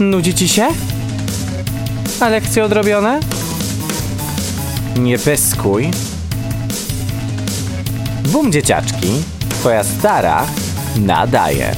Nudzi ci się? A lekcje odrobione? Nie pyskuj. Bum dzieciaczki, twoja stara nadaje.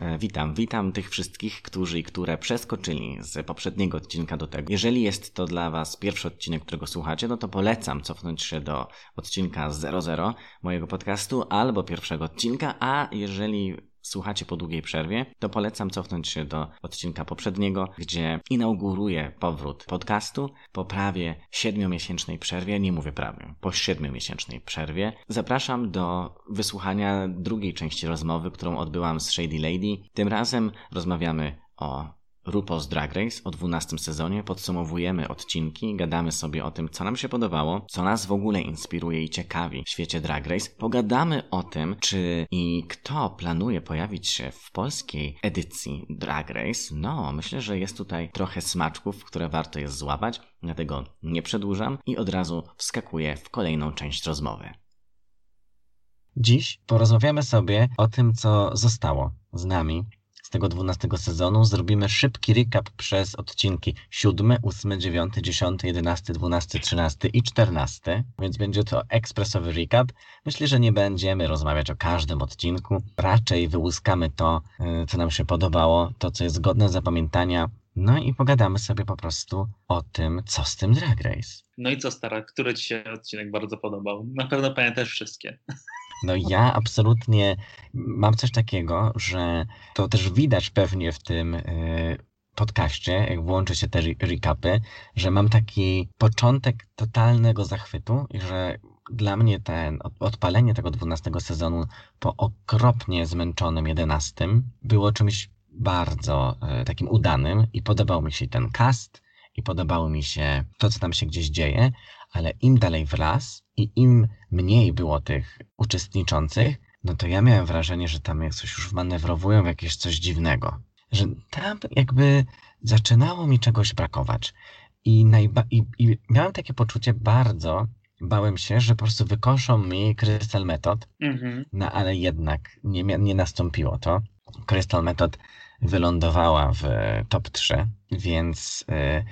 E, Witam, witam tych wszystkich, którzy i które przeskoczyli z poprzedniego odcinka do tego. Jeżeli jest to dla Was pierwszy odcinek, którego słuchacie, no to polecam cofnąć się do odcinka 00 mojego podcastu albo pierwszego odcinka, a jeżeli słuchacie po długiej przerwie, to polecam cofnąć się do odcinka poprzedniego, gdzie inauguruję powrót podcastu po prawie siedmiomiesięcznej przerwie, nie mówię prawie, po siedmiomiesięcznej przerwie. Zapraszam do wysłuchania drugiej części rozmowy, którą odbyłam z Shady Lady. Tym razem rozmawiamy o RuPaul's Drag Race o 12 sezonie, podsumowujemy odcinki, gadamy sobie o tym, co nam się podobało, co nas w ogóle inspiruje i ciekawi w świecie Drag Race. Pogadamy o tym, czy i kto planuje pojawić się w polskiej edycji Drag Race. No, myślę, że jest tutaj trochę smaczków, które warto jest złapać, dlatego nie przedłużam i od razu wskakuję w kolejną część rozmowy. Dziś porozmawiamy sobie o tym, co zostało z nami z tego 12 sezonu. Zrobimy szybki recap przez odcinki 7, 8, 9, 10, 11, 12, 13 i 14, więc będzie to ekspresowy recap. Myślę, że nie będziemy rozmawiać o każdym odcinku, raczej wyłuskamy to, y, co nam się podobało, to, co jest godne zapamiętania. No i pogadamy sobie po prostu o tym, co z tym Drag Race. No i co stara, który ci się odcinek bardzo podobał? Na pewno pamiętasz wszystkie. No ja absolutnie mam coś takiego, że to też widać pewnie w tym y, podcaście, jak włączy się te recapy, że mam taki początek totalnego zachwytu i że dla mnie ten odpalenie tego 12 sezonu po okropnie zmęczonym 11 było czymś bardzo y, takim udanym i podobał mi się ten cast i podobało mi się to, co tam się gdzieś dzieje, ale im dalej w las i im mniej było tych uczestniczących, no to ja miałem wrażenie, że tam jak coś już manewrowują w jakieś coś dziwnego. Że tam jakby zaczynało mi czegoś brakować. I, najba- i, i miałem takie poczucie bardzo, bałem się, że po prostu wykoszą mi Crystal Method, Mhm. no ale jednak nie, nie nastąpiło to. Crystal Method wylądowała w top 3, więc y,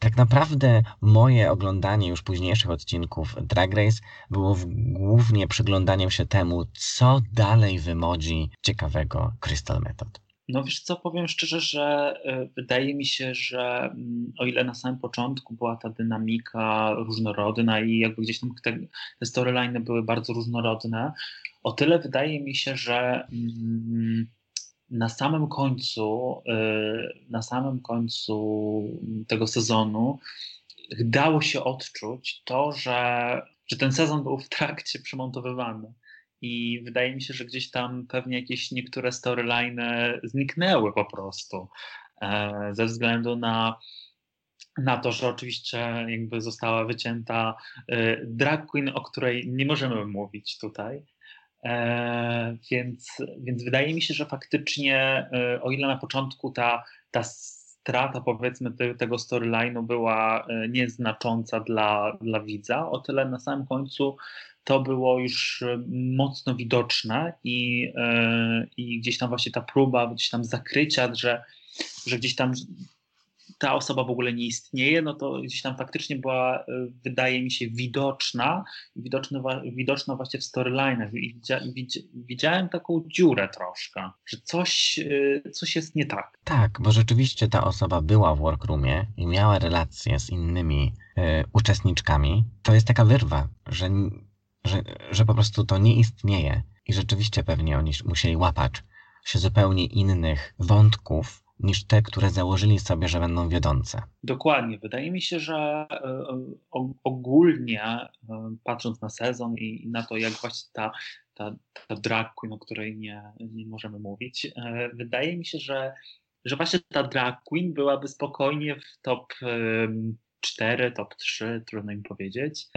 tak naprawdę moje oglądanie już późniejszych odcinków Drag Race było głównie przyglądaniem się temu, co dalej wymodzi ciekawego Crystal Method. No wiesz co, powiem szczerze, że y, wydaje mi się, że mm, o ile na samym początku była ta dynamika różnorodna i jakby gdzieś tam te, te storyliny były bardzo różnorodne, o tyle wydaje mi się, że mm, na samym końcu, y, na samym końcu tego sezonu dało się odczuć to, że, że ten sezon był w trakcie przemontowywany. I wydaje mi się, że gdzieś tam pewnie jakieś niektóre storyliny zniknęły po prostu. e, Ze względu na, na to, że oczywiście jakby została wycięta e, drag queen, o której nie możemy mówić tutaj. E, więc, więc wydaje mi się, że faktycznie, e, o ile na początku ta, ta strata powiedzmy te, tego storyline'u była e, nieznacząca dla, dla widza, o tyle na samym końcu to było już mocno widoczne i, i gdzieś tam właśnie ta próba gdzieś tam zakrycia, że, że gdzieś tam ta osoba w ogóle nie istnieje, no to gdzieś tam faktycznie była, e, wydaje mi się, widoczna, widoczna, widoczna właśnie w widzi, widziałem taką dziurę troszkę, że coś, e, coś jest nie tak. Tak, bo rzeczywiście ta osoba była w workroomie i miała relacje z innymi e, uczestniczkami. To jest taka wyrwa, że, że, że po prostu to nie istnieje i rzeczywiście pewnie oni musieli łapać się zupełnie innych wątków niż te, które założyli sobie, że będą wiodące. Dokładnie. Wydaje mi się, że e, ogólnie e, patrząc na sezon i na to, jak właśnie ta, ta, ta drag queen, o której nie, nie możemy mówić, e, wydaje mi się, że, że właśnie ta drag queen byłaby spokojnie w top em, 4, top 3, trudno mi powiedzieć.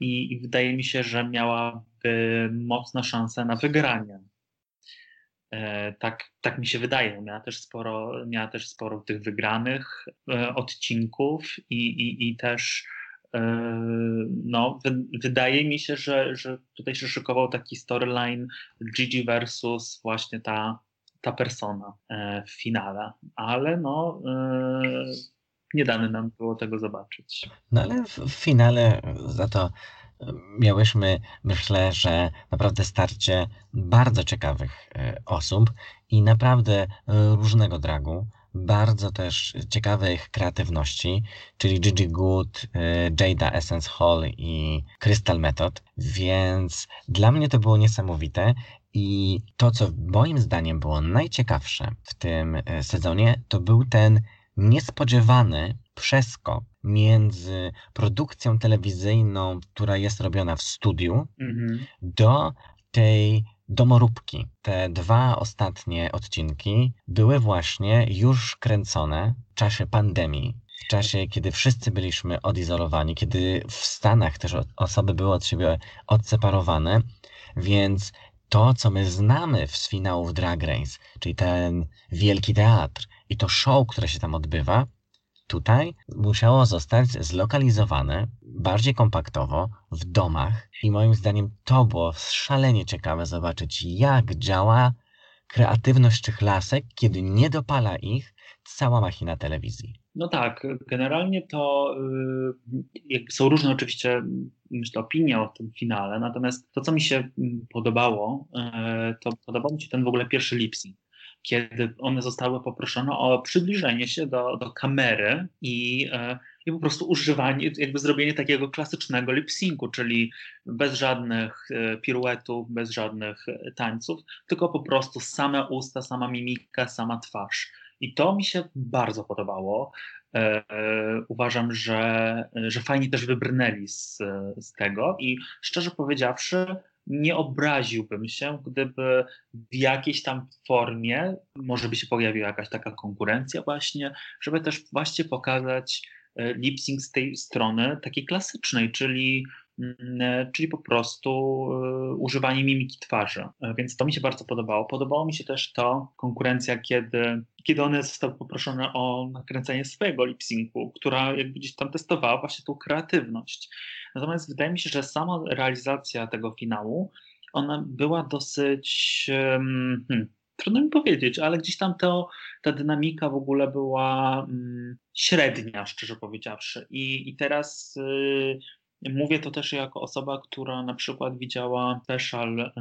I, I wydaje mi się, że miałaby mocne szanse na wygranie. E, Tak, tak mi się wydaje. Miała też sporo, miała też sporo tych wygranych e, odcinków i, i, i też e, no, wy, wydaje mi się, że, że tutaj się szykował taki storyline Gigi versus właśnie ta, ta persona w finale, ale no nie dane nam było tego zobaczyć. No ale w finale za to miałyśmy, myślę, że naprawdę starcie bardzo ciekawych osób i naprawdę różnego dragu bardzo też ciekawych kreatywności, czyli Gigi Good, y, Jada Essence Hall i Crystal Method, więc dla mnie to było niesamowite i to, co moim zdaniem było najciekawsze w tym sezonie, to był ten niespodziewany przeskok między produkcją telewizyjną, która jest robiona w studiu, mhm. do tej domoróbki. Te dwa ostatnie odcinki były właśnie już kręcone w czasie pandemii, w czasie, kiedy wszyscy byliśmy odizolowani, kiedy w Stanach też osoby były od siebie odseparowane, więc to, co my znamy z finałów Drag Race, czyli ten wielki teatr i to show, które się tam odbywa, tutaj musiało zostać zlokalizowane bardziej kompaktowo w domach i moim zdaniem to było szalenie ciekawe zobaczyć, jak działa kreatywność tych lasek, kiedy nie dopala ich cała machina telewizji. No tak, generalnie to y, są różne oczywiście, myślę, opinie o tym finale, natomiast to, co mi się mm, podobało, y, to podobał mi się ten w ogóle pierwszy lipsing kiedy one zostały poproszone o przybliżenie się do, do kamery i, e, i po prostu używanie, jakby zrobienie takiego klasycznego lip-syncu, czyli bez żadnych e, piruetów, bez żadnych e, tańców, tylko po prostu same usta, sama mimika, sama twarz. I to mi się bardzo podobało. Uważam, że, że fajnie też wybrnęli z, z tego i szczerze powiedziawszy, nie obraziłbym się, gdyby w jakiejś tam formie może by się pojawiła jakaś taka konkurencja właśnie, żeby też właśnie pokazać e, lip sync z tej strony takiej klasycznej, czyli mm, e, czyli po prostu e, używanie mimiki twarzy. Więc to mi się bardzo podobało. Podobało mi się też to konkurencja, kiedy, kiedy one zostały poproszone o nakręcenie swojego lip syncu, która jakby gdzieś tam testowała właśnie tą kreatywność. Natomiast wydaje mi się, że sama realizacja tego finału, ona była dosyć. Hmm, trudno mi powiedzieć, ale gdzieś tam to, ta dynamika w ogóle była hmm, średnia, szczerze powiedziawszy. I, i teraz. Y, Mówię to też jako osoba, która na przykład widziała special e,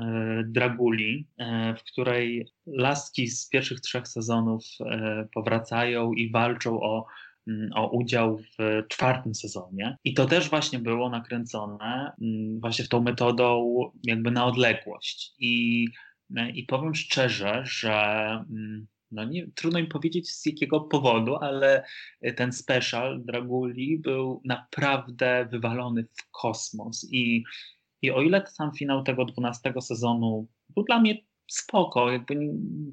Draguli, e, w której laski z pierwszych trzech sezonów e, powracają i walczą o Mm, o udział w czwartym sezonie. I to też właśnie było nakręcone mm, właśnie w tą metodą jakby na odległość. I, i powiem szczerze, że mm, no nie, trudno mi powiedzieć z jakiego powodu, ale ten special Draguli był naprawdę wywalony w kosmos. I, i o ile sam finał tego 12 sezonu był dla mnie spoko, jakby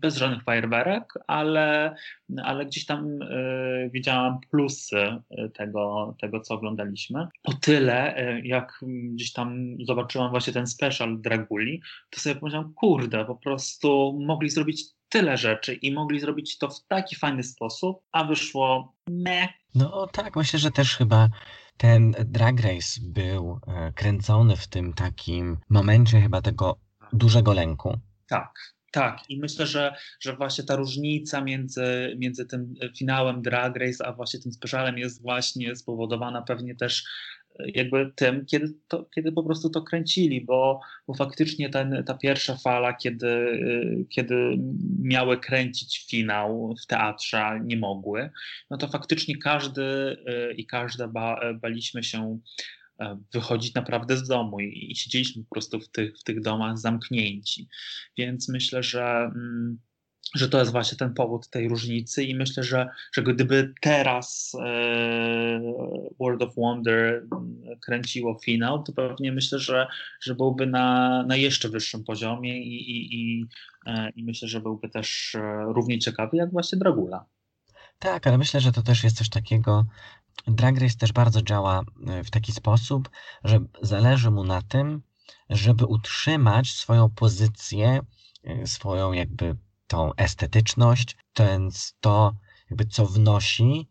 bez żadnych fajerwerek, ale, ale gdzieś tam y, widziałam plusy e, tego, tego, co oglądaliśmy. O tyle, y, jak gdzieś tam zobaczyłam właśnie ten special Draguli, to sobie pomyślałam, kurde, po prostu mogli zrobić tyle rzeczy i mogli zrobić to w taki fajny sposób, a wyszło meh. No tak, myślę, że też chyba ten Drag Race był kręcony w tym takim momencie chyba tego dużego lęku, tak, tak. I myślę, że, że właśnie ta różnica między, między tym finałem Drag Race, a właśnie tym specialem jest właśnie spowodowana pewnie też e, jakby tym, kiedy, to, kiedy po prostu to kręcili, bo, bo faktycznie ten, ta pierwsza fala, kiedy, e, kiedy miały kręcić finał w teatrze, nie mogły, no to faktycznie każdy e, i każda ba, baliśmy się wychodzić naprawdę z domu i, i siedzieliśmy po prostu w tych, w tych domach zamknięci. Więc myślę, że, mm, że to jest właśnie ten powód tej różnicy i myślę, że, że gdyby teraz e, World of Wonder mm, kręciło finał, to pewnie myślę, że, że byłby na, na jeszcze wyższym poziomie i, i, i, e, i myślę, że byłby też e, równie ciekawy jak właśnie Dragula. Tak, ale myślę, że to też jest coś takiego, Drag Race też bardzo działa e, w taki sposób, że zależy mu na tym, żeby utrzymać swoją pozycję, e, swoją jakby tą estetyczność, ten, to jakby co wnosi,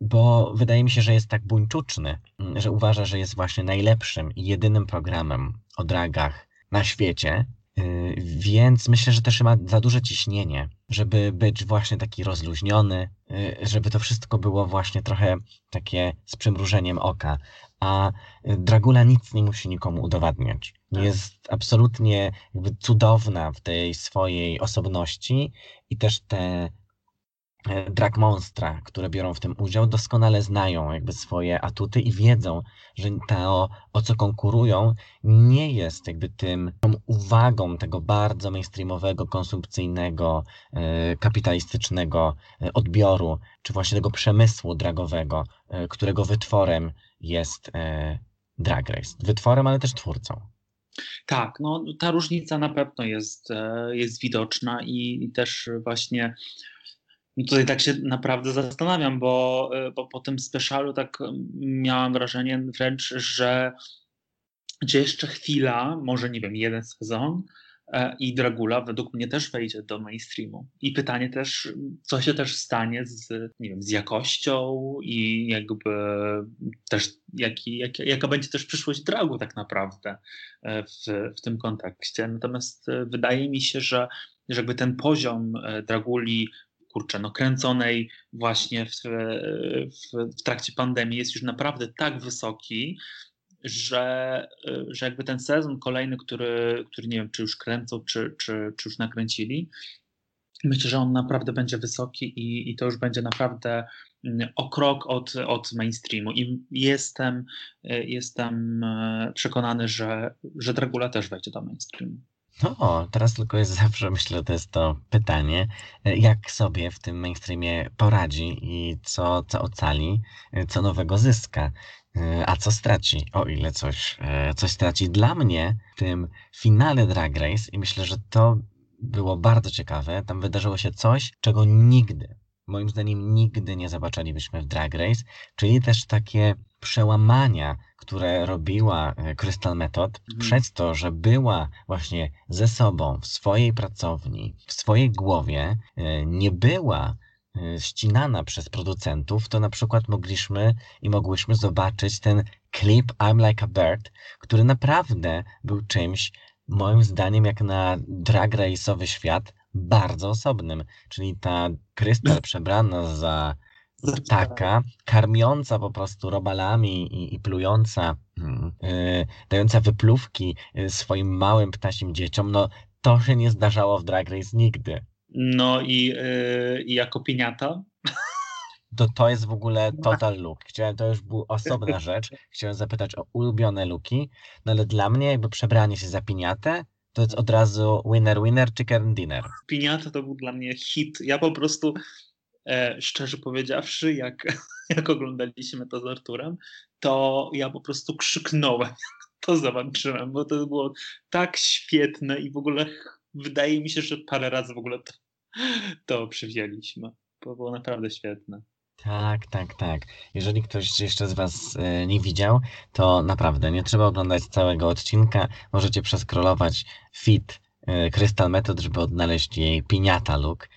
bo wydaje mi się, że jest tak buńczuczny, że uważa, że jest właśnie najlepszym i jedynym programem o dragach na świecie więc myślę, że też ma za duże ciśnienie, żeby być właśnie taki rozluźniony, yy, żeby to wszystko było właśnie trochę takie z przymrużeniem oka. A Dragula nic nie musi nikomu udowadniać. Tak. Jest absolutnie jakby cudowna w tej swojej osobności i też te drag monstra, które biorą w tym udział, doskonale znają jakby swoje atuty i wiedzą, że to, o co konkurują, nie jest jakby tym tą uwagą tego bardzo mainstreamowego, konsumpcyjnego, e, kapitalistycznego e, odbioru, czy właśnie tego przemysłu dragowego, e, którego wytworem jest e, Drag Race. Wytworem, ale też twórcą. Tak, no ta różnica na pewno jest, e, jest widoczna i, i też właśnie tutaj tak się naprawdę zastanawiam, bo, e, bo po tym specialu tak miałam wrażenie wręcz, że, że jeszcze chwila, może nie wiem, jeden sezon e, i Dragula według mnie też wejdzie do mainstreamu. I pytanie też, co się też stanie z, nie wiem, z jakością i jakby też jak, jaka będzie też przyszłość dragu tak naprawdę e, w, w tym kontekście. Natomiast wydaje mi się, że, że jakby ten poziom draguli kurczę, no kręconej właśnie w, w, w trakcie pandemii jest już naprawdę tak wysoki, że, że jakby ten sezon kolejny, który, który nie wiem, czy już kręcą, czy, czy, czy już nakręcili, myślę, że on naprawdę będzie wysoki i, i to już będzie naprawdę mm, o krok od, od mainstreamu. I jestem, jestem e, przekonany, że, że Dragula też wejdzie do mainstreamu. No, teraz tylko jest zawsze, myślę, to jest to pytanie, e, jak sobie w tym mainstreamie poradzi i co, co ocali, e, co nowego zyska, e, a co straci, o ile coś, coś straci. Dla mnie w tym finale Drag Race i myślę, że to było bardzo ciekawe, tam wydarzyło się coś, czego nigdy, moim zdaniem nigdy nie zobaczylibyśmy w Drag Race, czyli też takie przełamania, które robiła Crystal Method Mhm. przez to, że była właśnie ze sobą w swojej pracowni, w swojej głowie, e, nie była e, ścinana przez producentów, to na przykład mogliśmy i mogłyśmy zobaczyć ten klip I'm Like a Bird, który naprawdę był czymś, moim zdaniem, jak na drag race'owy świat, bardzo osobnym. Czyli ta Krystal przebrana za ptaka, karmiąca po prostu robalami i, i plująca, mm, y, dająca wypluwki y, swoim małym ptasim dzieciom, no to się nie zdarzało w Drag Race nigdy. No i, yy, i jako piniata. To, to jest w ogóle total look. Chciałem, to już była osobna rzecz. Chciałem zapytać o ulubione looki, no ale dla mnie jakby przebranie się za piniatę, to jest od razu winner, winner, chicken dinner. Piniata to był dla mnie hit. Ja po prostu, e, szczerze powiedziawszy, jak, jak oglądaliśmy to z Arturem, to ja po prostu krzyknąłem, to zobaczyłem, bo to było tak świetne i w ogóle wydaje mi się, że parę razy w ogóle to, to przywzięliśmy. To było naprawdę świetne. Tak, tak, tak. Jeżeli ktoś jeszcze z Was e, nie widział, to naprawdę nie trzeba oglądać całego odcinka. Możecie przeskrolować feed e, Crystal Method, żeby odnaleźć jej piniata look,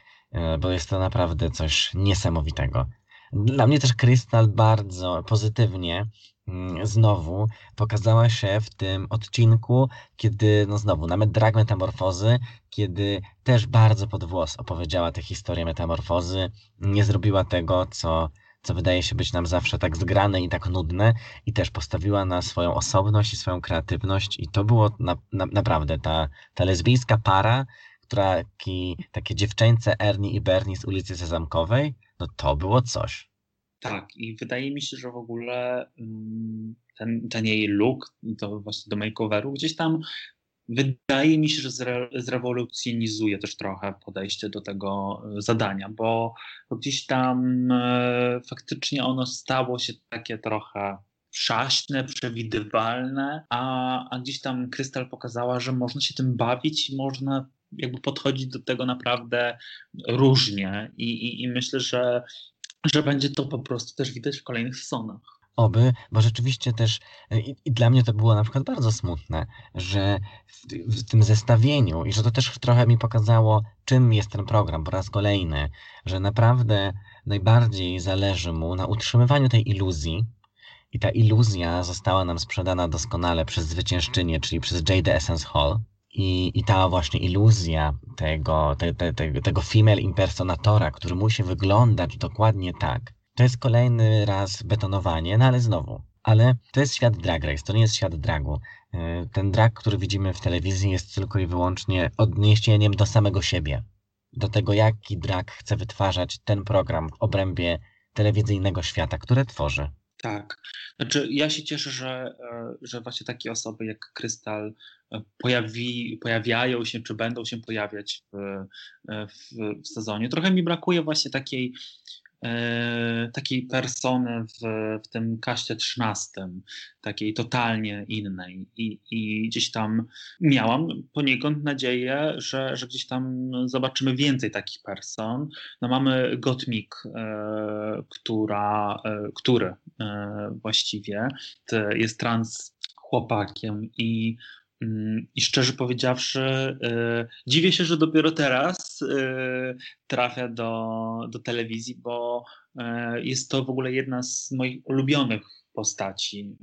bo jest to naprawdę coś niesamowitego. Dla mnie też Crystal bardzo pozytywnie mm, znowu pokazała się w tym odcinku, kiedy, no znowu, nawet drag metamorfozy, kiedy też bardzo pod włos opowiedziała tę historię metamorfozy, nie zrobiła tego, co, co wydaje się być nam zawsze tak zgrane i tak nudne, i też postawiła na swoją osobność i swoją kreatywność, i to było na, na, naprawdę ta, ta lesbijska para, taki, takie dziewczęce Ernie i Bernie z ulicy Sezamkowej, no to było coś. Tak, i wydaje mi się, że w ogóle mm, ten, ten jej look, to właśnie do makeoveru, gdzieś tam wydaje mi się, że zre, zrewolucjonizuje też trochę podejście do tego e, zadania, bo, gdzieś tam e, faktycznie ono stało się takie trochę przaśne, przewidywalne, a, a gdzieś tam Krystal pokazała, że można się tym bawić i można jakby podchodzić do tego naprawdę różnie i, i, i myślę, że że będzie to po prostu też widać w kolejnych sezonach. Oby, bo rzeczywiście też i, i, dla mnie to było na przykład bardzo smutne, że w, w, tym zestawieniu i że to też trochę mi pokazało, czym jest ten program po raz kolejny, że naprawdę najbardziej zależy mu na utrzymywaniu tej iluzji i ta iluzja została nam sprzedana doskonale przez zwyciężczynię, czyli przez Jade Essence Hall. I, I ta właśnie iluzja tego, te, te, te, tego female impersonatora, który musi wyglądać dokładnie tak, to jest kolejny raz betonowanie, no ale znowu. Ale to jest świat drag race, to nie jest świat dragu. E, ten drag, który widzimy w telewizji, jest tylko i wyłącznie odniesieniem do samego siebie. Do tego, jaki drag chce wytwarzać ten program w obrębie telewizyjnego świata, które tworzy. Tak. Znaczy, ja się cieszę, że, e, że właśnie takie osoby jak Krystal e, pojawi, pojawiają się, czy będą się pojawiać w, w, w sezonie. Trochę mi brakuje właśnie takiej E, takiej persony w, w tym kaście trzynastym, takiej totalnie innej. I, I gdzieś tam miałam poniekąd nadzieję, że, że gdzieś tam zobaczymy więcej takich person. No mamy Gotmik, e, która, e, który e, właściwie jest trans chłopakiem i I szczerze powiedziawszy, yy, dziwię się, że dopiero teraz yy, trafia do, do telewizji, bo yy, jest to w ogóle jedna z moich ulubionych postaci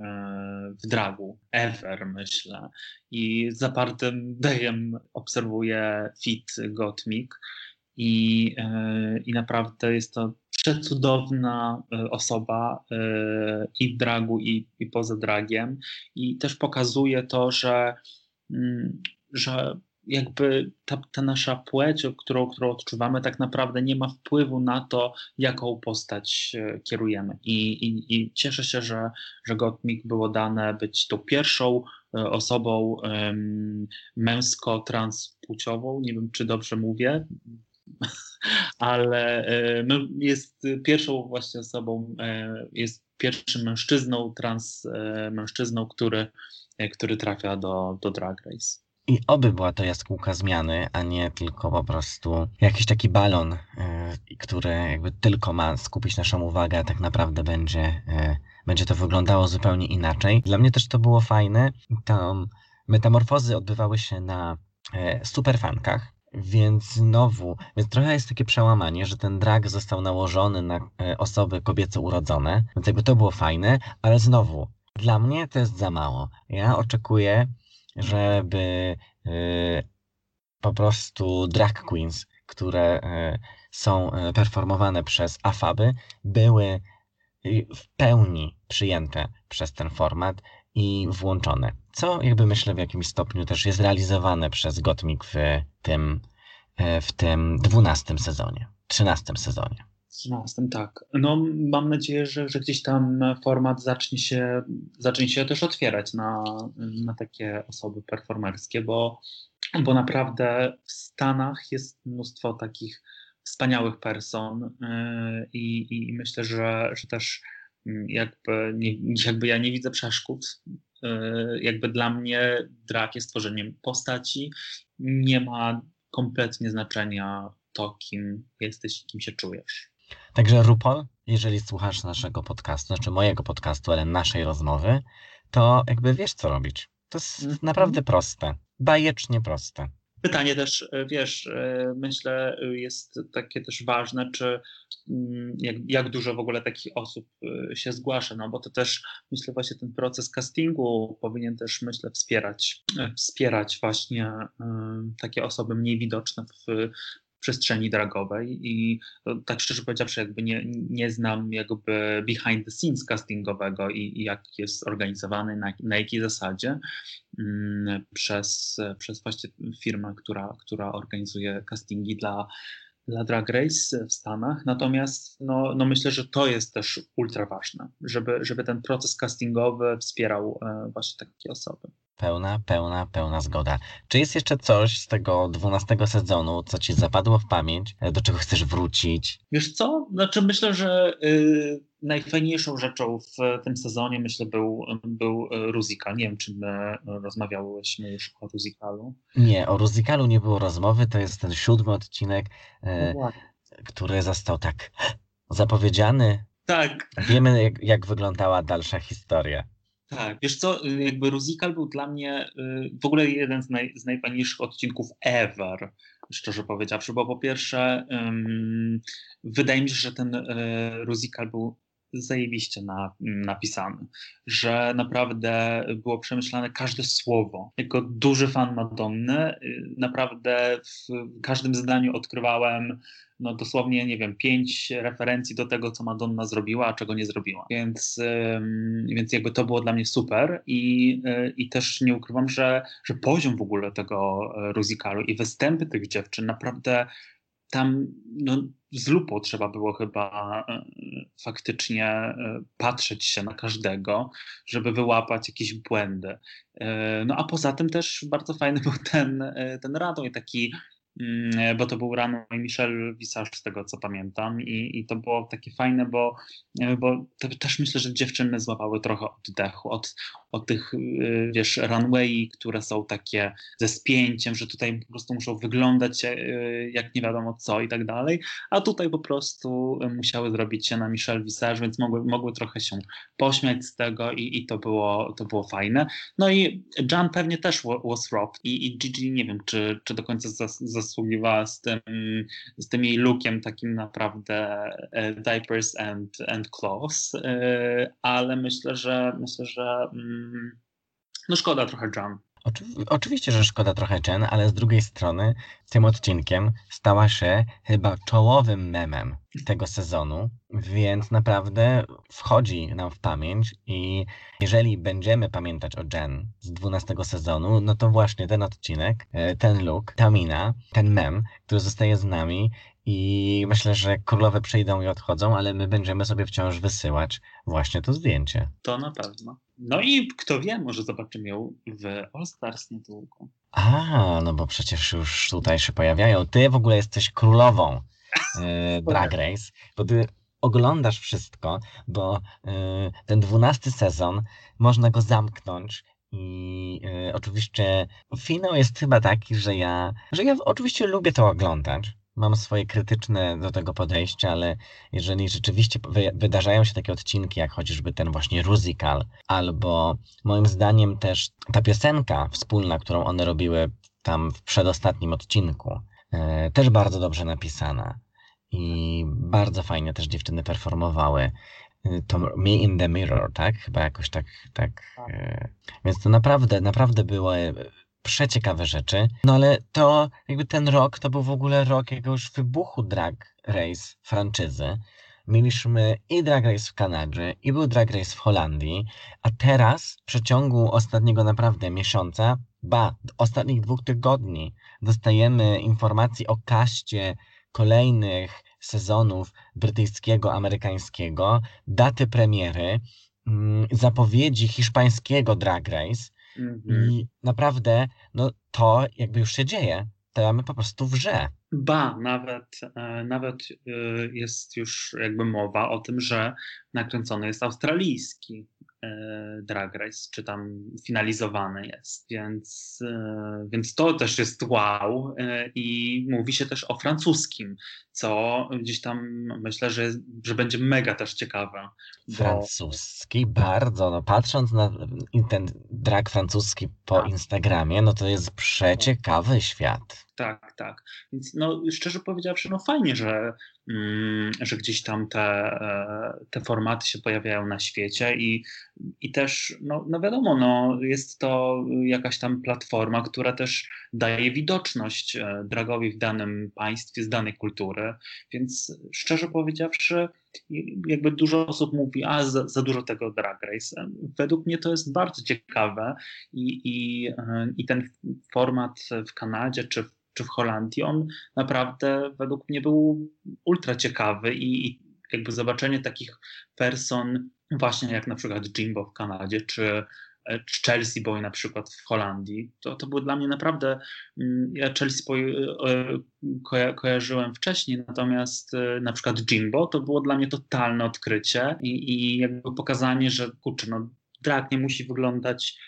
w dragu, ever myślę. I zapartym dejem obserwuję fit Gottmik i, i naprawdę jest to przecudowna e, osoba e, i w dragu, i, i poza dragiem. I też pokazuje to, że, mm, że jakby ta, ta, nasza płeć, którą, którą odczuwamy, tak naprawdę nie ma wpływu na to, jaką postać e, kierujemy. I, i, i cieszę się, że, że Gottmik było dane być tą pierwszą osobą um, męsko-transpłciową. Nie wiem, czy dobrze mówię ale e, jest pierwszą właśnie osobą, e, jest pierwszym mężczyzną, trans e, mężczyzną, który, który trafia do, do Drag Race. I oby była to jaskółka zmiany, a nie tylko po prostu jakiś taki balon, który jakby tylko ma skupić naszą uwagę, a tak naprawdę będzie, będzie to wyglądało zupełnie inaczej. Dla mnie też to było fajne. Tam metamorfozy odbywały się na superfankach, więc znowu, więc trochę jest takie przełamanie, że ten drag został nałożony na e, osoby kobiece urodzone, więc jakby to było fajne, ale znowu, dla mnie to jest za mało. Ja oczekuję, żeby y, po prostu drag queens, które y, są performowane przez afaby, były w pełni przyjęte przez ten format i włączone. Co jakby myślę w jakimś stopniu też jest realizowane przez Gotmik w tym, e, w tym dwunastym sezonie, trzynastym sezonie. 13, tak. No, mam nadzieję, że, że gdzieś tam format zacznie się, zacznie się też otwierać na, na takie osoby performerskie, bo, bo naprawdę w Stanach jest mnóstwo takich wspaniałych person yy, i, i myślę, że, że też jakby, nie, jakby ja nie widzę przeszkód E, jakby dla mnie drag jest tworzeniem postaci. Nie ma kompletnie znaczenia to, kim jesteś i kim się czujesz. Także RuPaul, jeżeli słuchasz naszego podcastu, znaczy mojego podcastu, ale naszej rozmowy, to jakby wiesz, co robić. To jest mm -hmm. naprawdę proste. Bajecznie proste. Pytanie też, e, wiesz, e, myślę, jest takie też ważne, czy mm, jak, jak, dużo w ogóle takich osób e, się zgłasza, no bo to też myślę właśnie ten proces castingu powinien też myślę wspierać, wspierać właśnie takie osoby mniej widoczne w przestrzeni dragowej i tak szczerze powiedziawszy jakby nie, nie znam jakby behind the scenes castingowego i, i jak jest organizowany, na, na jakiej zasadzie mm, przez, przez właśnie firmę, która, która organizuje castingi dla dla Drag Race w Stanach. Natomiast no, no myślę, że to jest też ultra ważne, żeby, żeby ten proces castingowy wspierał e, właśnie takie osoby. Pełna, pełna, pełna zgoda. Czy jest jeszcze coś z tego dwunastego sezonu, co ci zapadło w pamięć, do czego chcesz wrócić? Wiesz co? Znaczy myślę, że y, najfajniejszą rzeczą w tym sezonie myślę był, był Ruzikal. Nie wiem, czy my rozmawiałyśmy już o Ruzikalu. Nie, o Ruzikalu nie było rozmowy. To jest ten siódmy odcinek, no który został tak zapowiedziany. Tak. Wiemy, jak, jak wyglądała dalsza historia. Tak, wiesz co, y, jakby Ruzikal był dla mnie y, w ogóle jeden z, naj, z najfajniejszych odcinków ever, szczerze powiedziawszy, bo po pierwsze um, wydaje mi się, że ten y, Ruzikal był zajebiście na, napisany, że naprawdę było przemyślane każde słowo. Jako duży fan Madonny, y, naprawdę w każdym zdaniu odkrywałem no dosłownie, nie wiem, pięć referencji do tego, co Madonna zrobiła, a czego nie zrobiła. Więc, więc jakby to było dla mnie super i, y, i też nie ukrywam, że, że poziom w ogóle tego e, musikalu i występy tych dziewczyn naprawdę tam no, z lupą trzeba było chyba e, faktycznie e, patrzeć się na każdego, żeby wyłapać jakieś błędy. No a poza tym też bardzo fajny był ten, ten Radoń, taki Mm, bo to był rano i Michel Visage z tego co pamiętam i, i to było takie fajne, bo, bo też myślę, że dziewczyny złapały trochę oddechu od, od tych, y, wiesz, runway, które są takie ze spięciem, że tutaj po prostu muszą wyglądać jak nie wiadomo co i tak dalej, a tutaj po prostu musiały zrobić się na Michel Visage, więc mogły, mogły trochę się pośmiać z tego i, i to, było, to było fajne. No i Jan pewnie też was robbed i, i Gigi nie wiem, czy, czy do końca zas zasługiwała z tym, z tym jej lookiem takim naprawdę e, diapers and, and clothes, e, ale myślę, że myślę, że mm, no szkoda trochę John. Oczywiście, że szkoda trochę Jen, ale z drugiej strony tym odcinkiem stała się chyba czołowym memem tego sezonu, więc naprawdę wchodzi nam w pamięć i jeżeli będziemy pamiętać o Jen z 12 sezonu, no to właśnie ten odcinek, e, ten look, ta mina, ten mem, który zostaje z nami i myślę, że królowe przyjdą i odchodzą, ale my będziemy sobie wciąż wysyłać właśnie to zdjęcie. To na pewno. No i kto wie, może zobaczymy ją w All Stars niedługo. A, no bo przecież już tutaj się pojawiają. Ty w ogóle jesteś królową e, Drag Race, bo ty oglądasz wszystko, bo e, ten dwunasty sezon można go zamknąć i e, oczywiście finał jest chyba taki, że ja, że ja oczywiście lubię to oglądać, mam swoje krytyczne do tego podejście, ale jeżeli rzeczywiście wydarzają się takie odcinki, jak chociażby ten właśnie Rusical, albo moim zdaniem też ta piosenka wspólna, którą one robiły tam w przedostatnim odcinku, e, też bardzo dobrze napisana i bardzo fajnie też dziewczyny performowały e, to Me in the Mirror, tak? Chyba jakoś tak, tak. E, więc to naprawdę, naprawdę było przeciekawe rzeczy. No ale to jakby ten rok to był w ogóle rok jakiegoś wybuchu drag race franczyzy. Mieliśmy i Drag Race w Kanadzie, i był Drag Race w Holandii, a teraz w przeciągu ostatniego naprawdę miesiąca, ba, ostatnich dwóch tygodni, dostajemy informacji o kaście kolejnych sezonów brytyjskiego, amerykańskiego, daty premiery, mm, zapowiedzi hiszpańskiego Drag Race, Mhm. I naprawdę, no to jakby już się dzieje. To mamy po prostu wrze. Ba, nawet, e, nawet e, jest już jakby mowa o tym, że nakręcony jest australijski Drag Race, czy tam finalizowany jest, więc, e, więc to też jest wow e, i mówi się też o francuskim, co gdzieś tam myślę, że, że będzie mega też ciekawe. Bo... Francuski bardzo, no patrząc na ten drag francuski po tak. Instagramie, no to jest przeciekawy świat. Tak, tak. Więc no szczerze powiedziawszy, no fajnie, że Mm, że gdzieś tam te, e, te formaty się pojawiają na świecie i, i też, no, no wiadomo, no, jest to jakaś tam platforma, która też daje widoczność e, dragowi w danym państwie, z danej kultury, więc szczerze powiedziawszy, jakby dużo osób mówi, a za, za dużo tego drag race. Według mnie to jest bardzo ciekawe i, i, i ten format w Kanadzie czy czy w Holandii, on naprawdę według mnie był ultra ciekawy i, i jakby zobaczenie takich person, właśnie jak na przykład Jimbo w Kanadzie, czy Chelsea Boy na przykład w Holandii, to, to było dla mnie naprawdę, mm, ja Chelsea Boy e, koja, kojarzyłem wcześniej, natomiast e, na przykład Jimbo to było dla mnie totalne odkrycie i, i jakby pokazanie, że kurczę, no drag nie musi wyglądać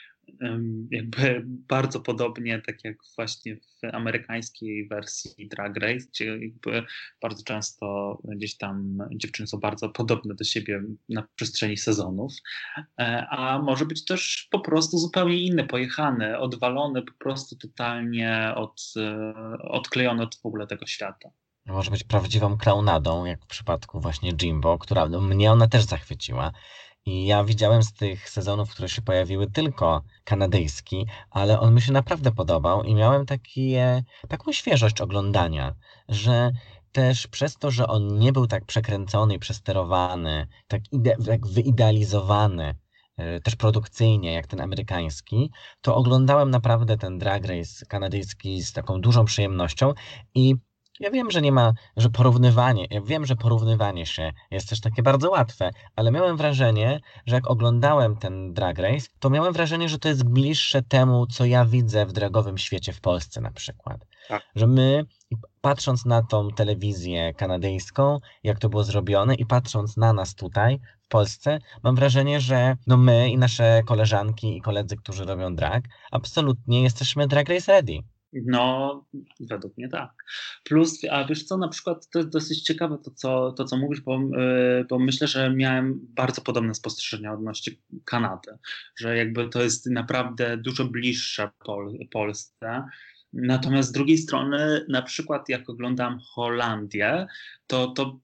jakby bardzo podobnie, tak jak właśnie w amerykańskiej wersji Drag Race, gdzie jakby bardzo często gdzieś tam dziewczyny są bardzo podobne do siebie na przestrzeni sezonów, e, a może być też po prostu zupełnie inny, pojechany, odwalony, po prostu totalnie od, e, odklejony od w ogóle tego świata. może być prawdziwą klaunadą, jak w przypadku właśnie Jimbo, która no, mnie ona też zachwyciła. I ja widziałem z tych sezonów, które się pojawiły, tylko kanadyjski, ale on mi się naprawdę podobał i miałem takie, taką świeżość oglądania, że też przez to, że on nie był tak przekręcony i przesterowany, tak, ide, tak wyidealizowany, e, też produkcyjnie jak ten amerykański, to oglądałem naprawdę ten drag race kanadyjski z taką dużą przyjemnością i ja wiem, że nie ma, że porównywanie, ja wiem, że porównywanie się jest też takie bardzo łatwe, ale miałem wrażenie, że jak oglądałem ten Drag Race, to miałem wrażenie, że to jest bliższe temu, co ja widzę w dragowym świecie w Polsce na przykład. Tak. Że my, patrząc na tą telewizję kanadyjską, jak to było zrobione i patrząc na nas tutaj, w Polsce, mam wrażenie, że no my i nasze koleżanki i koledzy, którzy robią drag, absolutnie jesteśmy Drag Race ready. No, według mnie tak. Plus, a wiesz co, na przykład to jest dosyć ciekawe to, co, to, co mówisz, bo, e, bo myślę, że miałem bardzo podobne spostrzeżenia odnośnie Kanady, że jakby to jest naprawdę dużo bliższe Pol Polsce Natomiast z drugiej strony, na przykład jak oglądam Holandię, to, to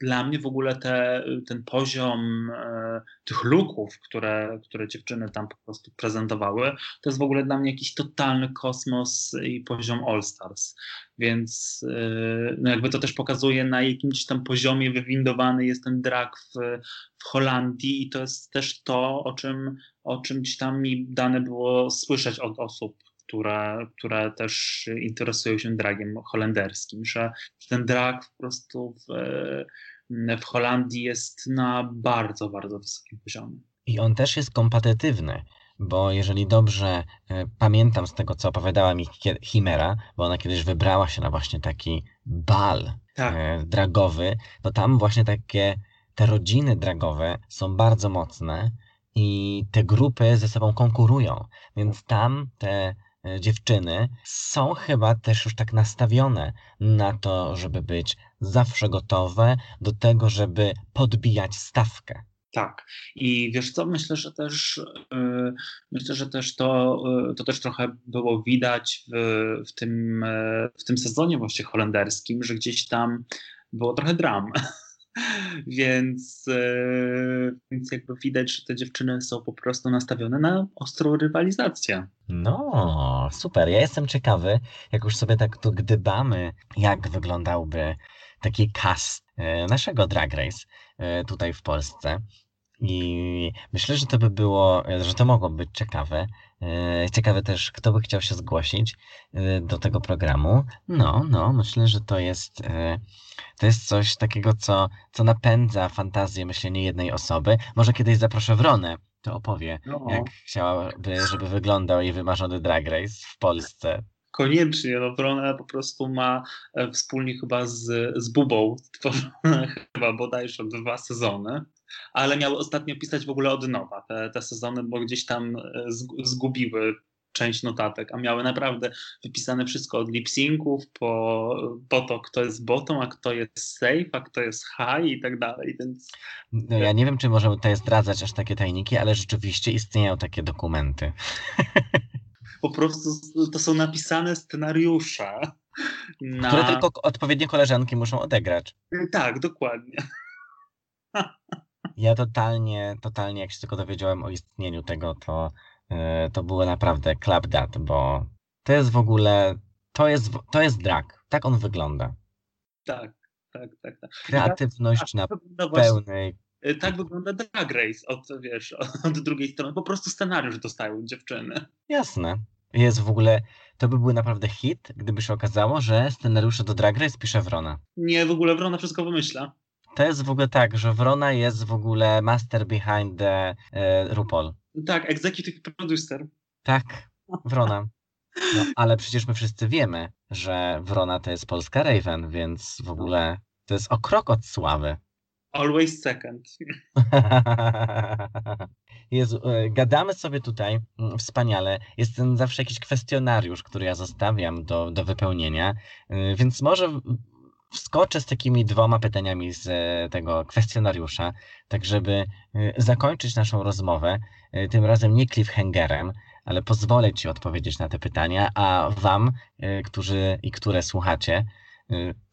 dla mnie w ogóle te, ten poziom e, tych luków, które, które dziewczyny tam po prostu prezentowały, to jest w ogóle dla mnie jakiś totalny kosmos i poziom All Stars. Więc e, no jakby to też pokazuje, na jakimś tam poziomie wywindowany jest ten drag w, w Holandii i to jest też to, o czym, o czymś tam mi dane było słyszeć od osób które, które też interesują się dragiem holenderskim, że, ten drag po prostu w, w Holandii jest na bardzo, bardzo wysokim poziomie. I on też jest kompetytywny, bo jeżeli dobrze e, pamiętam z tego, co opowiadała mi Chimera, bo ona kiedyś wybrała się na właśnie taki bal tak. E, dragowy, to tam właśnie takie te rodziny dragowe są bardzo mocne i te grupy ze sobą konkurują, więc tam te dziewczyny są chyba też już tak nastawione na to, żeby być zawsze gotowe do tego, żeby podbijać stawkę. Tak. I wiesz co, myślę, że też yy, myślę, że też to, yy, to też trochę było widać w, w, tym, w tym sezonie właśnie holenderskim, że gdzieś tam było trochę dram. więc, e, więc jakby widać, że te dziewczyny są po prostu nastawione na ostrą rywalizację. No, super. Ja jestem ciekawy, jak już sobie tak tu gdybamy, jak wyglądałby taki cast e, naszego Drag Race e, tutaj w Polsce. I myślę, że to by było, że to mogłoby być ciekawe. Ciekawe też, kto by chciał się zgłosić do tego programu. No, no, myślę, że to jest to jest coś takiego, co, co napędza fantazję, myślę, nie jednej osoby. Może kiedyś zaproszę Wronę, to opowie, no. jak chciałaby, żeby wyglądał jej wymarzony drag race w Polsce. Koniecznie, no Wrona po prostu ma e, wspólnie chyba z, z Bubą chyba bodajże dwa sezony, ale miały ostatnio pisać w ogóle od nowa te, te sezony, bo gdzieś tam e, zgubiły część notatek, a miały naprawdę wypisane wszystko od lip-synków po, po to, kto jest bottom, a kto jest safe, a kto jest high i tak dalej, więc... No ja nie wiem, czy możemy tutaj zdradzać aż takie tajniki, ale rzeczywiście istnieją takie dokumenty. Po prostu to są napisane scenariusze. Na... Które tylko odpowiednie koleżanki muszą odegrać. Tak, dokładnie. Ja totalnie, totalnie, jak się tylko dowiedziałem o istnieniu tego, to E, to było naprawdę clap that, bo to jest w ogóle, to jest, to jest drag. Tak on wygląda. Tak, tak, tak. tak. Kreatywność tak, na pełnej. E, tak wygląda Drag Race od, wiesz, od drugiej strony. Po prostu scenariusz dostają dziewczyny. Jasne. Jest w ogóle, to by był naprawdę hit, gdyby się okazało, że scenariusze do Drag Race pisze Wrona. Nie, w ogóle Wrona wszystko wymyśla. To jest w ogóle tak, że Wrona jest w ogóle master behind the uh, RuPaul. Tak, executive producer. Tak, Wrona. No, ale przecież my wszyscy wiemy, że Wrona to jest polska Raven, więc w ogóle to jest o krok od sławy. Always second. Jezu, e, gadamy sobie tutaj mm, wspaniale. Jest ten zawsze jakiś kwestionariusz, który ja zostawiam do, do wypełnienia, e, więc może wskoczę z takimi dwoma pytaniami z e, tego kwestionariusza, tak żeby zakończyć naszą rozmowę E, tym razem nie cliffhangerem, ale pozwolę Ci odpowiedzieć na te pytania, a Wam, e, którzy i które słuchacie,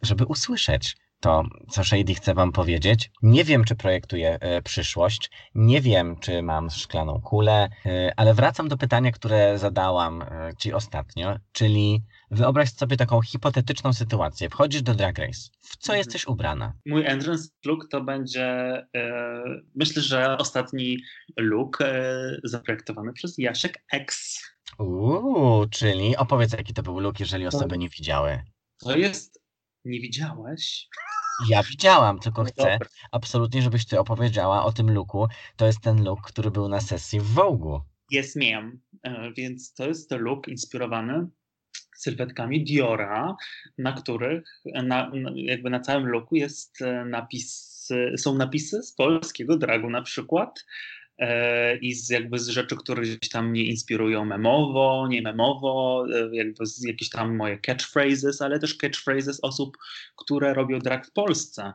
żeby usłyszeć to, co Shady chce Wam powiedzieć. Nie wiem, czy projektuję e, przyszłość, nie wiem, czy mam szklaną kulę, e, ale wracam do pytania, które zadałam e, Ci ostatnio, czyli wyobraź sobie taką hipotetyczną sytuację. Wchodzisz do Drag Race. W co Mhm. jesteś ubrana? Mój entrance look to będzie, e, myślę, że ostatni look e, zaprojektowany przez Jasiek X. Uuu, czyli opowiedz, jaki to był look, jeżeli osoby nie widziały. To jest, nie widziałeś? Ja widziałam, tylko No chcę dobra. absolutnie, żebyś Ty opowiedziała o tym looku. To jest ten look, który był na sesji w Vogue'u. Jest miałem, e, więc to jest look inspirowany sylwetkami Diora, na których na, jakby na całym looku jest e, napis, są napisy z polskiego dragu na przykład e, i z jakby z rzeczy, które gdzieś tam mnie inspirują memowo, nie memowo, e, jakby z jakieś tam moje catchphrases, ale też catchphrases osób, które robią drag w Polsce.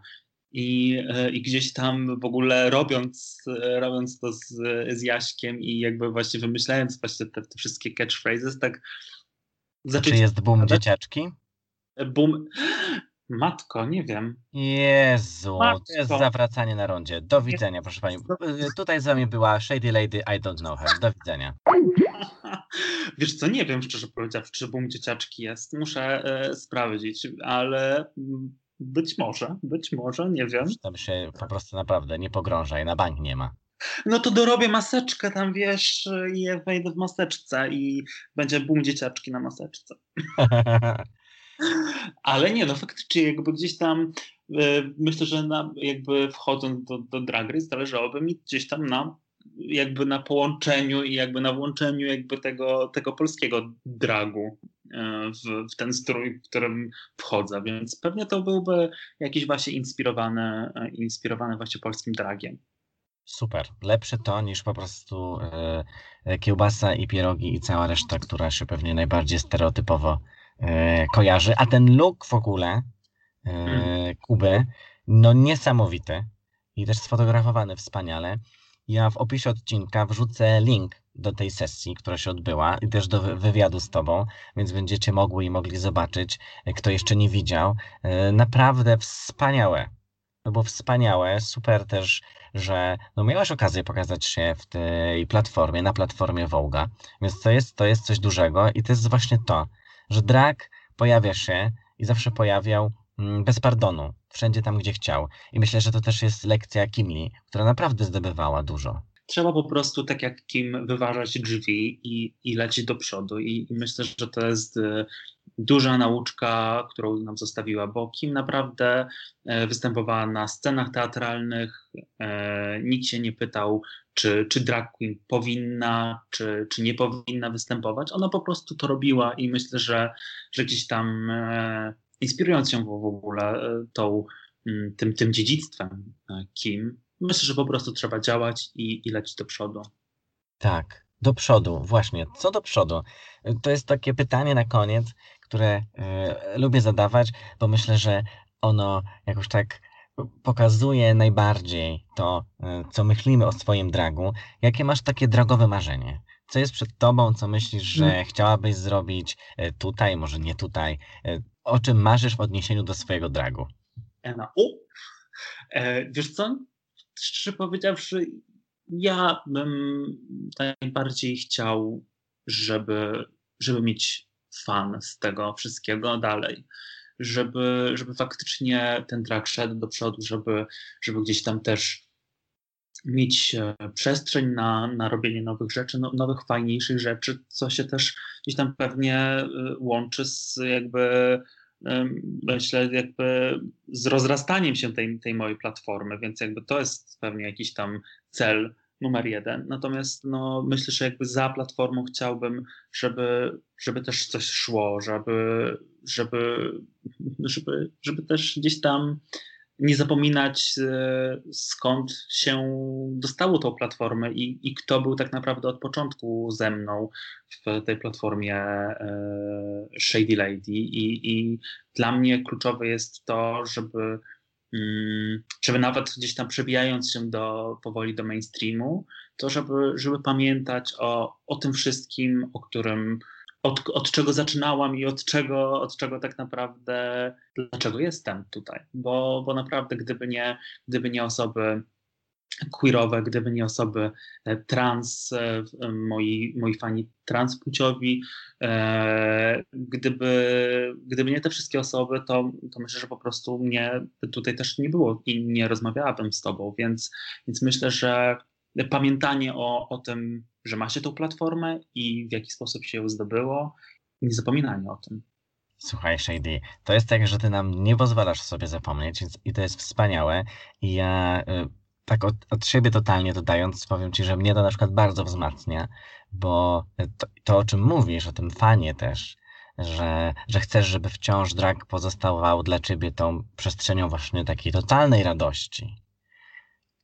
I, I gdzieś tam w ogóle robiąc, robiąc to z, z Jaśkiem i jakby właśnie wymyślając właśnie te, te wszystkie catchphrases, tak Czy jest boom dzieciaczki? Boom. Matko, nie wiem. Jezu, to jest Matko. zawracanie na rondzie. Do widzenia, proszę pani. Y, Tutaj z wami była Shady Lady, I don't know her. Do widzenia. Wiesz co, nie wiem szczerze powiedziawszy, czy boom dzieciaczki jest. Muszę e, sprawdzić, ale mm, być może, być może, nie wiem. Tam się po prostu naprawdę nie pogrążaj, na bank nie ma. No to dorobię maseczkę tam, wiesz, i wejdę w maseczce i będzie boom dzieciaczki na maseczce. Ale nie, no faktycznie jakby gdzieś tam e, myślę, że na, jakby wchodząc do, do Drag Race zależałoby mi gdzieś tam na jakby na połączeniu i jakby na włączeniu jakby tego, tego polskiego dragu e, w, w ten strój, w którym wchodzę, więc pewnie to byłby jakiś właśnie inspirowany, e, inspirowany właśnie polskim dragiem. Super. Lepsze to niż po prostu e, e, kiełbasa i pierogi i cała reszta, która się pewnie najbardziej stereotypowo e, kojarzy. A ten look w ogóle e, Mhm. Kuby, no niesamowity i też sfotografowany wspaniale. Ja w opisie odcinka wrzucę link do tej sesji, która się odbyła i też do wy- wywiadu z tobą, więc będziecie mogły i mogli zobaczyć, kto jeszcze nie widział. Naprawdę wspaniałe. To było wspaniałe, super też, że no miałeś okazję pokazać się w tej platformie, na platformie Vogue'a, więc to jest, to jest coś dużego i to jest właśnie to, że drag pojawia się i zawsze pojawiał mm, bez pardonu, wszędzie tam, gdzie chciał. I myślę, że to też jest lekcja Kimli, która naprawdę zdobywała dużo. Trzeba po prostu, tak jak Kim, wyważać drzwi i, i lecieć do przodu. I, I myślę, że to jest e, duża nauczka, którą nam zostawiła, bo Kim naprawdę e, występowała na scenach teatralnych. e, Nikt się nie pytał, czy, czy drag queen powinna, czy, czy nie powinna występować. Ona po prostu to robiła i myślę, że, że gdzieś tam e, inspirując się w ogóle tą, mm, tym, tym dziedzictwem Kim, myślę, że po prostu trzeba działać i, i lecieć do przodu. Tak, do przodu, właśnie. Co do przodu? To jest takie pytanie na koniec, które e, lubię zadawać, bo myślę, że ono jakoś tak pokazuje najbardziej to, e, co myślimy o swoim dragu. Jakie masz takie dragowe marzenie? Co jest przed tobą, co myślisz, że chciałabyś zrobić e, tutaj, może nie tutaj? O czym marzysz w odniesieniu do swojego dragu? Ena, o! E, wiesz co? Szczerze powiedziawszy, ja bym najbardziej chciał, żeby, żeby mieć fan z tego wszystkiego dalej. Żeby, żeby faktycznie ten track szedł do przodu, żeby, żeby gdzieś tam też mieć e, przestrzeń na, na robienie nowych rzeczy, no, nowych, fajniejszych rzeczy, co się też gdzieś tam pewnie e, łączy z jakby myślę, jakby z rozrastaniem się tej, tej mojej platformy, więc jakby to jest pewnie jakiś tam cel numer jeden. Natomiast no, myślę, że jakby za platformą chciałbym, żeby, żeby też coś szło, żeby, żeby, żeby, żeby też gdzieś tam nie zapominać e, skąd się dostało tą platformę i, i kto był tak naprawdę od początku ze mną w tej platformie e, Shady Lady i, i dla mnie kluczowe jest to, żeby żeby nawet gdzieś tam przebijając się do, powoli do mainstreamu, to żeby, żeby pamiętać o, o tym wszystkim, o którym, od, od czego zaczynałam i od czego, od czego tak naprawdę, dlaczego jestem tutaj. Bo, bo naprawdę, gdyby nie, gdyby nie osoby queerowe, gdyby nie osoby e, trans, e, moi, moi fani transpłciowi, e, gdyby, gdyby nie te wszystkie osoby, to, to myślę, że po prostu mnie tutaj też nie było i nie rozmawiałabym z tobą, więc, więc myślę, że pamiętanie o, o tym, że macie tą platformę i w jaki sposób się ją zdobyło, nie zapominanie o tym. Słuchaj, Shady, to jest tak, że ty nam nie pozwalasz sobie zapomnieć i to jest wspaniałe. I ja y, tak od, od siebie totalnie dodając, powiem ci, że mnie to na przykład bardzo wzmacnia, bo to, to o czym mówisz, o tym fanie też, że, że chcesz, żeby wciąż drag pozostawał dla ciebie tą przestrzenią właśnie takiej totalnej radości.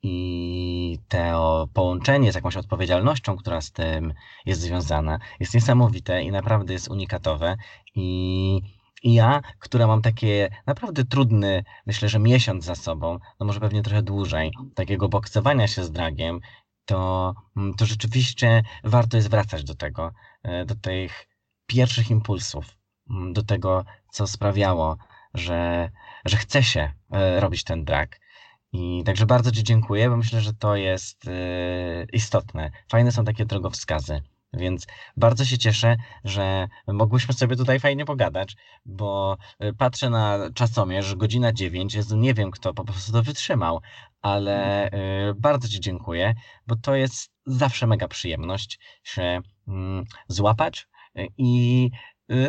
I to połączenie z jakąś odpowiedzialnością, która z tym jest związana, jest niesamowite i naprawdę jest unikatowe. I i ja, która mam takie naprawdę trudny, myślę, że miesiąc za sobą, no może pewnie trochę dłużej, takiego boksowania się z dragiem, to, mm, to rzeczywiście warto jest wracać do tego, e, do tych pierwszych impulsów, mm, do tego, co sprawiało, że, że chce się e, robić ten drag. I także bardzo Ci dziękuję, bo myślę, że to jest e, istotne. Fajne są takie drogowskazy. Więc bardzo się cieszę, że mogłyśmy sobie tutaj fajnie pogadać, bo y, patrzę na czasomierz, godzina 9, Jezu, nie wiem kto po prostu to wytrzymał, ale y, bardzo Ci dziękuję, bo to jest zawsze mega przyjemność się mm, złapać y, i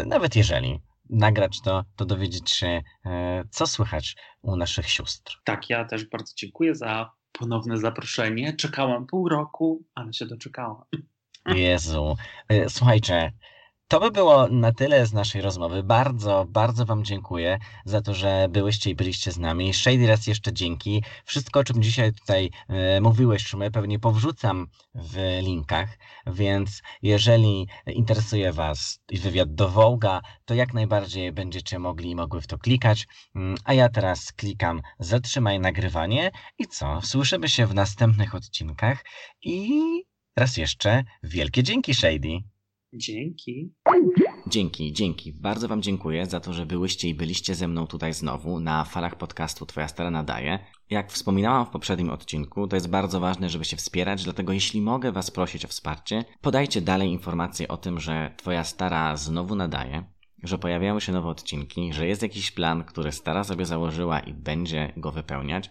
nawet jeżeli nagrać to, to dowiedzieć się, co słychać u naszych sióstr. Tak, ja też bardzo dziękuję za ponowne zaproszenie. Czekałam pół roku, ale się doczekałam. Jezu. E, słuchajcie, to by było na tyle z naszej rozmowy. Bardzo, bardzo Wam dziękuję za to, że byłyście i byliście z nami. Shady raz jeszcze dzięki. Wszystko, o czym dzisiaj tutaj mówiłeś, my pewnie powrzucam w linkach, więc jeżeli interesuje Was wywiad do Wołga, to jak najbardziej będziecie mogli i mogły w to klikać. Mm, a ja teraz klikam zatrzymaj nagrywanie i co? Słyszymy się w następnych odcinkach i Raz jeszcze wielkie dzięki, Shady. Dzięki. Dzięki, dzięki. Bardzo Wam dziękuję za to, że byłyście i byliście ze mną tutaj znowu na falach podcastu Twoja Stara Nadaje. Jak wspominałam w poprzednim odcinku, to jest bardzo ważne, żeby się wspierać, dlatego jeśli mogę Was prosić o wsparcie, podajcie dalej informacje o tym, że Twoja Stara znowu nadaje, że pojawiają się nowe odcinki, że jest jakiś plan, który Stara sobie założyła i będzie go wypełniać.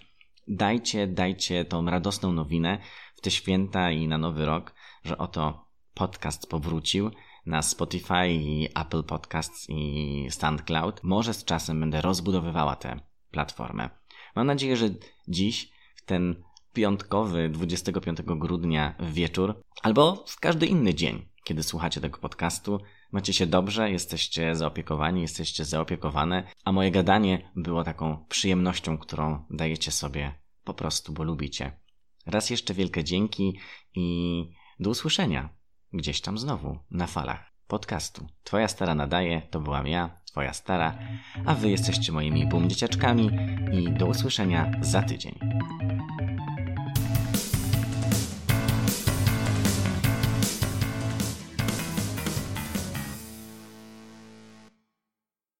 Dajcie, dajcie tą radosną nowinę, w te święta i na nowy rok, że oto podcast powrócił na Spotify i Apple Podcasts i SoundCloud. Może z czasem będę rozbudowywała tę platformę. Mam nadzieję, że dziś, w ten piątkowy 25 grudnia wieczór, albo w każdy inny dzień, kiedy słuchacie tego podcastu, macie się dobrze, jesteście zaopiekowani, jesteście zaopiekowane, a moje gadanie było taką przyjemnością, którą dajecie sobie po prostu, bo lubicie. Raz jeszcze wielkie dzięki i do usłyszenia gdzieś tam znowu na falach podcastu. Twoja stara nadaje, to byłam ja, twoja stara, a wy jesteście moimi boom dzieciaczkami i do usłyszenia za tydzień.